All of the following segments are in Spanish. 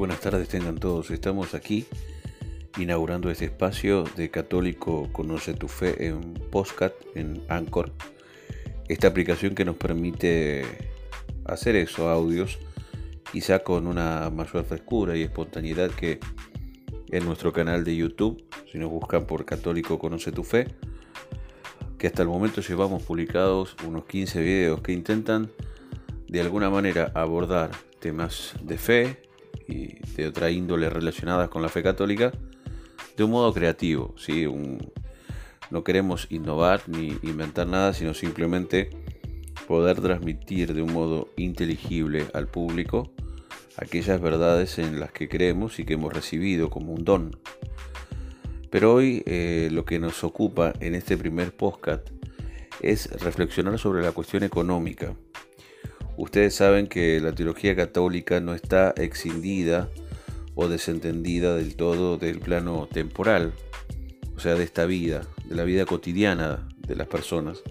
buenas tardes tengan todos. Estamos aquí inaugurando este espacio de Católico Conoce tu Fe en Postcat, en Anchor. Esta aplicación que nos permite hacer esos audios, quizá con una mayor frescura y espontaneidad que en nuestro canal de YouTube, si nos buscan por Católico Conoce tu Fe, que hasta el momento llevamos publicados unos 15 videos que intentan de alguna manera abordar temas de fe de otra índole relacionadas con la fe católica de un modo creativo. ¿sí? no queremos innovar ni inventar nada, sino simplemente poder transmitir de un modo inteligible al público aquellas verdades en las que creemos y que hemos recibido como un don. Pero hoy eh, lo que nos ocupa en este primer podcast es reflexionar sobre la cuestión económica Ustedes saben que la teología católica no está exindida o desentendida del todo del plano temporal, o sea, de esta vida, de la vida cotidiana de las personas.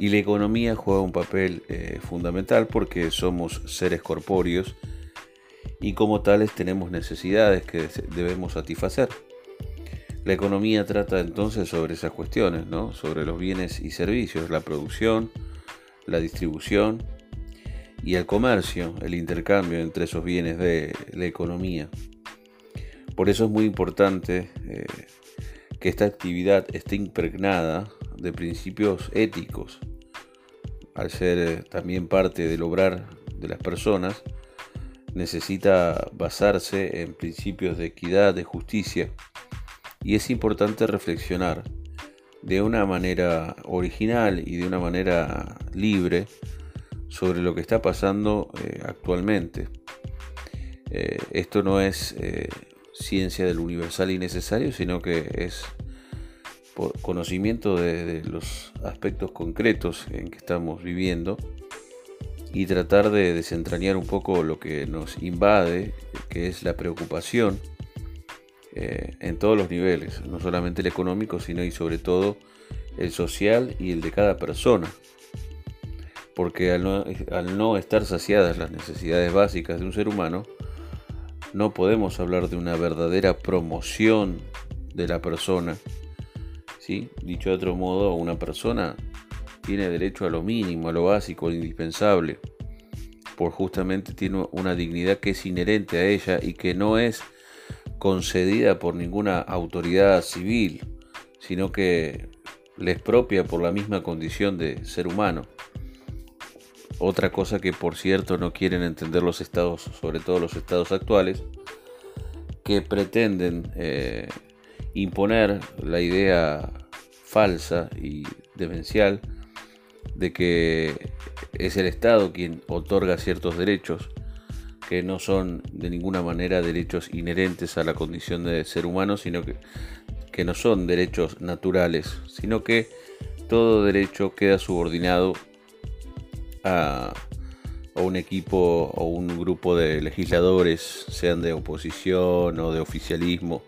Y la economía juega un papel eh, fundamental porque somos seres corpóreos y como tales tenemos necesidades que debemos satisfacer. La economía trata entonces sobre esas cuestiones, ¿no? sobre los bienes y servicios, la producción, la distribución, y el comercio, el intercambio entre esos bienes de la economía. Por eso es muy importante eh, que esta actividad esté impregnada de principios éticos, al ser eh, también parte del obrar de las personas, necesita basarse en principios de equidad, de justicia, y es importante reflexionar de una manera original y de una manera libre sobre lo que está pasando eh, actualmente. Eh, esto no es eh, ciencia del universal y necesario, sino que es conocimiento de, los aspectos concretos en que estamos viviendo y tratar de desentrañar un poco lo que nos invade, que es la preocupación en todos los niveles, no solamente el económico, sino y sobre todo el social y el de cada persona porque al no, estar saciadas las necesidades básicas de un ser humano, no podemos hablar de una verdadera promoción de la persona. Dicho de otro modo, una persona tiene derecho a lo mínimo, a lo básico, a lo indispensable, por justamente tiene una dignidad que es inherente a ella y que no es concedida por ninguna autoridad civil, sino que le es propia por la misma condición de ser humano. Otra cosa que por cierto no quieren entender los estados, sobre todo los estados actuales, que pretenden eh, imponer la idea falsa y demencial de que es el Estado quien otorga ciertos derechos que no son de ninguna manera derechos inherentes a la condición de ser humano, sino que, que no son derechos naturales, sino que todo derecho queda subordinado a, un equipo o un grupo de legisladores, sean de oposición o de oficialismo,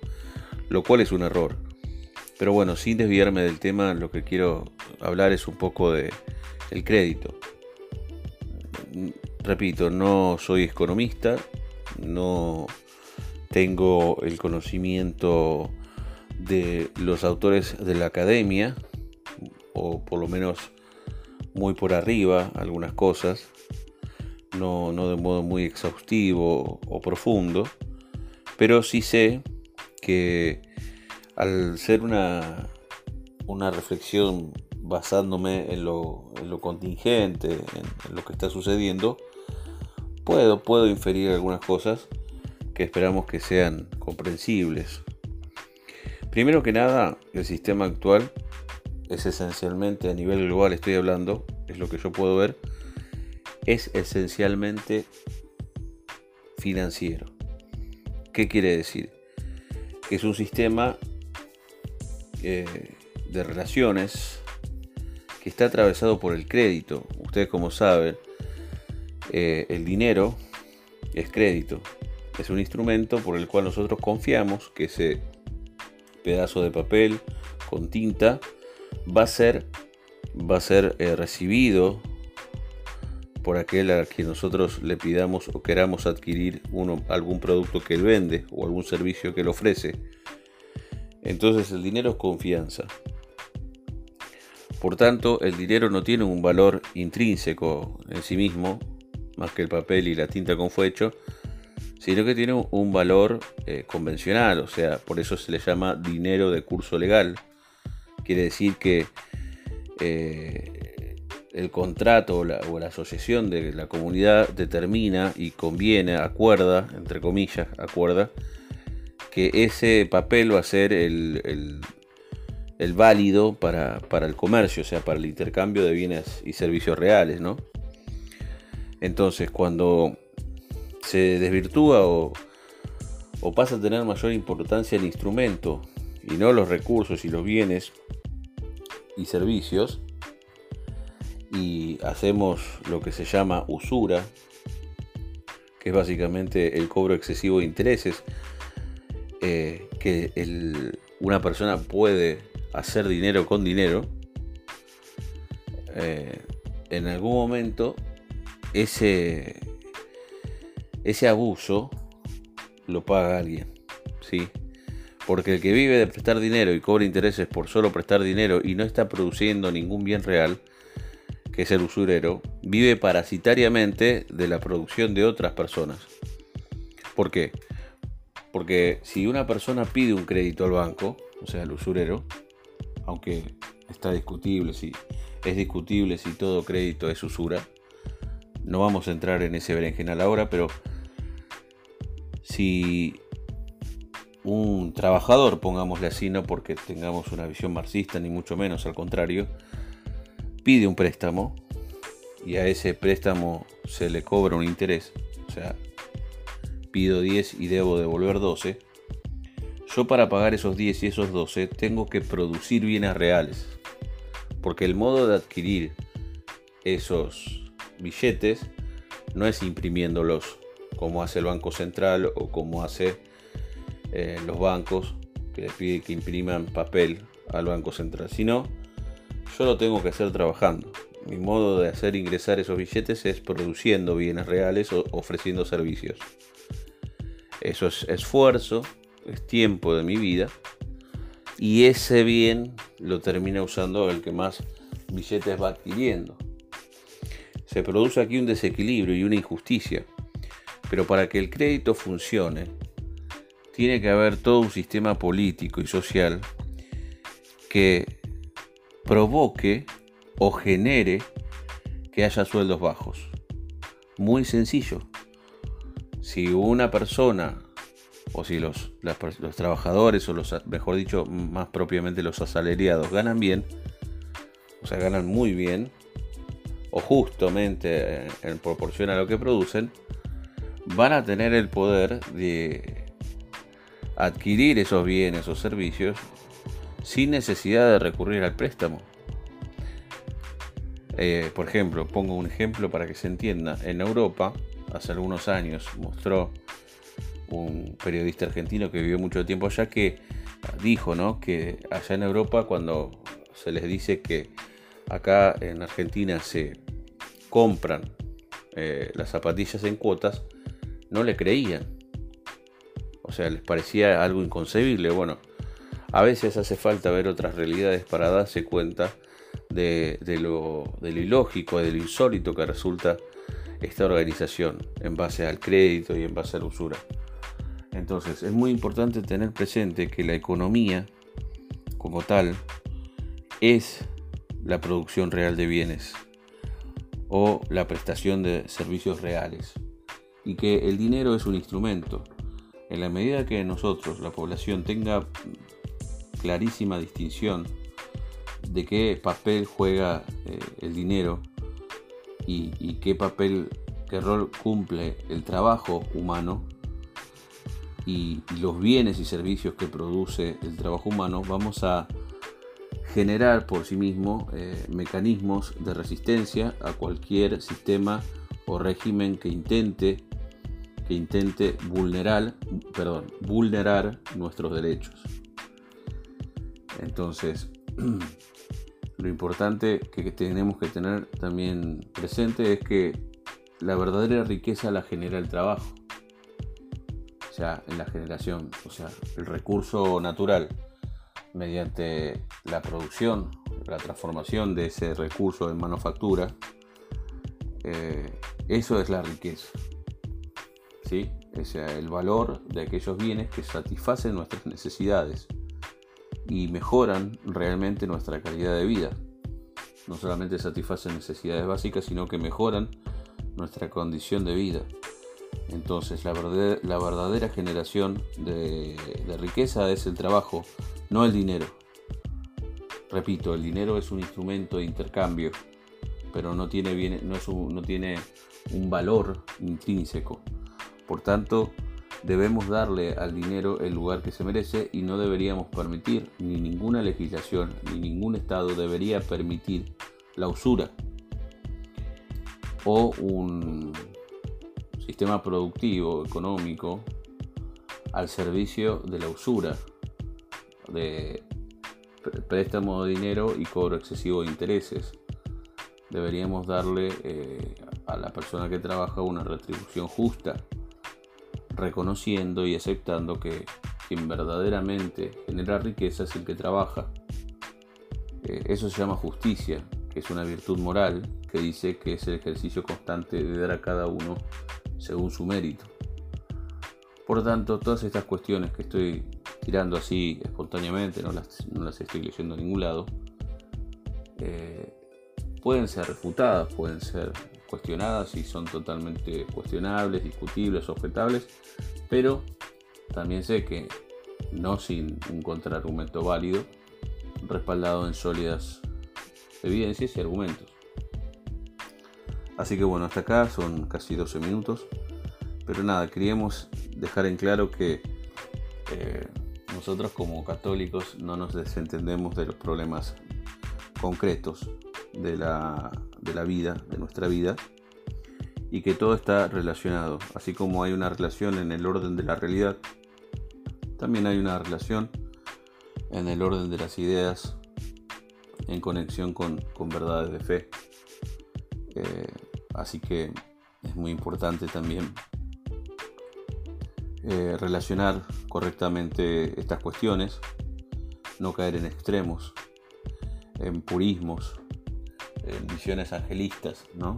lo cual es un error. Pero bueno, sin desviarme del tema, lo que quiero hablar es un poco de el crédito. Repito, no soy economista, no tengo el conocimiento de los autores de la academia, o por lo menos muy por arriba algunas cosas, no, de modo muy exhaustivo o profundo, pero sí sé que al ser una, una reflexión basándome en lo, contingente, en, lo que está sucediendo, puedo, puedo inferir algunas cosas que esperamos que sean comprensibles. Primero que nada, el sistema actual es esencialmente a nivel global, estoy hablando, es lo que yo puedo ver, es esencialmente financiero. ¿Qué quiere decir? Que es un sistema eh, de relaciones que está atravesado por el crédito. Ustedes como saben, eh, el dinero es crédito. Es un instrumento por el cual nosotros confiamos que ese pedazo de papel con tinta va a ser, va a ser eh, recibido por aquel a quien nosotros le pidamos o queramos adquirir algún producto que él vende o algún servicio que él ofrece. Entonces el dinero es confianza. Por tanto, el dinero no tiene un valor intrínseco en sí mismo, más que el papel y la tinta con fue hecho, sino que tiene un valor eh, convencional, o sea, por eso se le llama dinero de curso legal. Quiere decir que eh, el contrato o la, asociación de la comunidad determina y conviene, acuerda, entre comillas, acuerda, que ese papel va a ser el, válido para, para, el comercio, o sea, para el intercambio de bienes y servicios reales, ¿no? Entonces, cuando se desvirtúa o, o pasa a tener mayor importancia el instrumento y no los recursos y los bienes y servicios, y hacemos lo que se llama usura, que es básicamente el cobro excesivo de intereses, eh, que una persona puede hacer dinero con dinero, eh, en algún momento ese, ese abuso lo paga alguien, ¿sí? Porque el que vive de prestar dinero y cobra intereses por solo prestar dinero y no está produciendo ningún bien real, que es el usurero, vive parasitariamente de la producción de otras personas. ¿Por qué? Porque si una persona pide un crédito al banco, o sea, el usurero, aunque está discutible si es discutible si todo crédito es usura, no vamos a entrar en ese berenjenal ahora, pero si un trabajador, pongámosle así, no porque tengamos una visión marxista, ni mucho menos, al contrario, pide un préstamo y a ese préstamo se le cobra un interés, o sea, pido 10 y debo devolver 12, yo para pagar esos 10 y esos 12 tengo que producir bienes reales, porque el modo de adquirir esos billetes no es imprimiéndolos como hace el Banco Central o como hace eh, los bancos que le pide que impriman papel al Banco Central, sino yo lo tengo que hacer trabajando. Mi modo de hacer ingresar esos billetes es produciendo bienes reales o ofreciendo servicios. Eso es esfuerzo, es tiempo de mi vida y ese bien lo termina usando el que más billetes va adquiriendo. Se produce aquí un desequilibrio y una injusticia, pero para que el crédito funcione, tiene que haber todo un sistema político y social que provoque o genere que haya sueldos bajos. Muy sencillo. Si una persona, o si los, los trabajadores, o los, mejor dicho, más propiamente los asalariados, ganan bien, o sea, ganan muy bien, o justamente en proporción a lo que producen, van a tener el poder de adquirir esos bienes o servicios sin necesidad de recurrir al préstamo. Eh, por ejemplo, pongo un ejemplo para que se entienda. En Europa, hace algunos años, mostró un periodista argentino que vivió mucho tiempo allá que dijo ¿no? que allá en Europa cuando se les dice que acá en Argentina se compran eh, las zapatillas en cuotas, no le creían. O sea, les parecía algo inconcebible. Bueno, a veces hace falta ver otras realidades para darse cuenta de, lo, ilógico, de lo insólito que resulta esta organización en base al crédito y en base a la usura. Entonces es muy importante tener presente que la economía como tal es la producción real de bienes o la prestación de servicios reales y que el dinero es un instrumento. En la medida que nosotros, la población, tenga clarísima distinción de qué papel juega eh, el dinero y, qué papel, qué rol cumple el trabajo humano y, los bienes y servicios que produce el trabajo humano, vamos a generar por sí mismo eh, mecanismos de resistencia a cualquier sistema o régimen que intente que intente vulnerar, perdón, vulnerar nuestros derechos. Entonces, lo importante que tenemos que tener también presente es que la verdadera riqueza la genera el trabajo. O sea, en la generación, o sea, el recurso natural mediante la producción, la transformación de ese recurso en manufactura, eh, eso es la riqueza. ¿Sí? Es el valor de aquellos bienes que satisfacen nuestras necesidades y mejoran realmente nuestra calidad de vida. No solamente satisfacen necesidades básicas, sino que mejoran nuestra condición de vida. Entonces la verdadera, generación de, riqueza es el trabajo, no el dinero. Repito, el dinero es un instrumento de intercambio, pero no tiene, es no tiene un valor intrínseco. Por tanto, debemos darle al dinero el lugar que se merece y no deberíamos permitir, ni ninguna legislación, ni ningún Estado debería permitir la usura o un sistema productivo, económico, al servicio de la usura, de préstamo de dinero y cobro excesivo de intereses. Deberíamos darle eh, a la persona que trabaja una retribución justa, reconociendo y aceptando que quien verdaderamente genera riqueza es el que trabaja. Eh, eso se llama justicia, que es una virtud moral que dice que es el ejercicio constante de dar a cada uno según su mérito. Por tanto, todas estas cuestiones que estoy tirando así espontáneamente, no las, no las estoy leyendo a ningún lado, eh, pueden ser refutadas, pueden ser cuestionadas y son totalmente cuestionables, discutibles, objetables, pero también sé que no sin un contraargumento válido, respaldado en sólidas evidencias y argumentos. Así que bueno, hasta acá son casi 12 minutos. Pero nada, queríamos dejar en claro que eh, nosotros como católicos no nos desentendemos de los problemas concretos de la, de la vida, de nuestra vida, y que todo está relacionado. Así como hay una relación en el orden de la realidad, también hay una relación en el orden de las ideas en conexión con, verdades de fe. Eh, así que es muy importante también eh, relacionar correctamente estas cuestiones, no caer en extremos, en purismos, visiones angelistas, ¿no?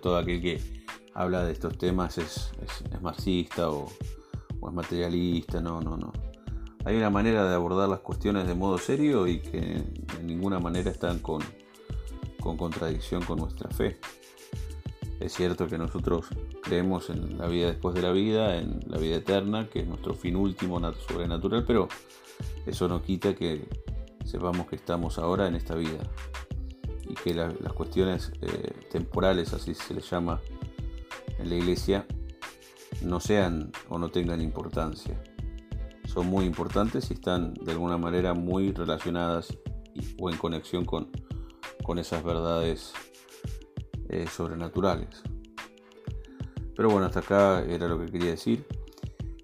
todo aquel que habla de estos temas es, marxista o, o, es materialista, no, no, no. Hay una manera de abordar las cuestiones de modo serio y que de ninguna manera están con, con contradicción con nuestra fe. Es cierto que nosotros creemos en la vida después de la vida, en la vida eterna, que es nuestro fin último sobrenatural, pero eso no quita que sepamos que estamos ahora en esta vida que las cuestiones eh, temporales, así se les llama en la iglesia, no sean o no tengan importancia. Son muy importantes y están de alguna manera muy relacionadas o en conexión con, con esas verdades eh, sobrenaturales. Pero bueno, hasta acá era lo que quería decir.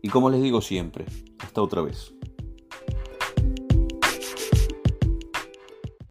Y como les digo siempre, hasta otra vez.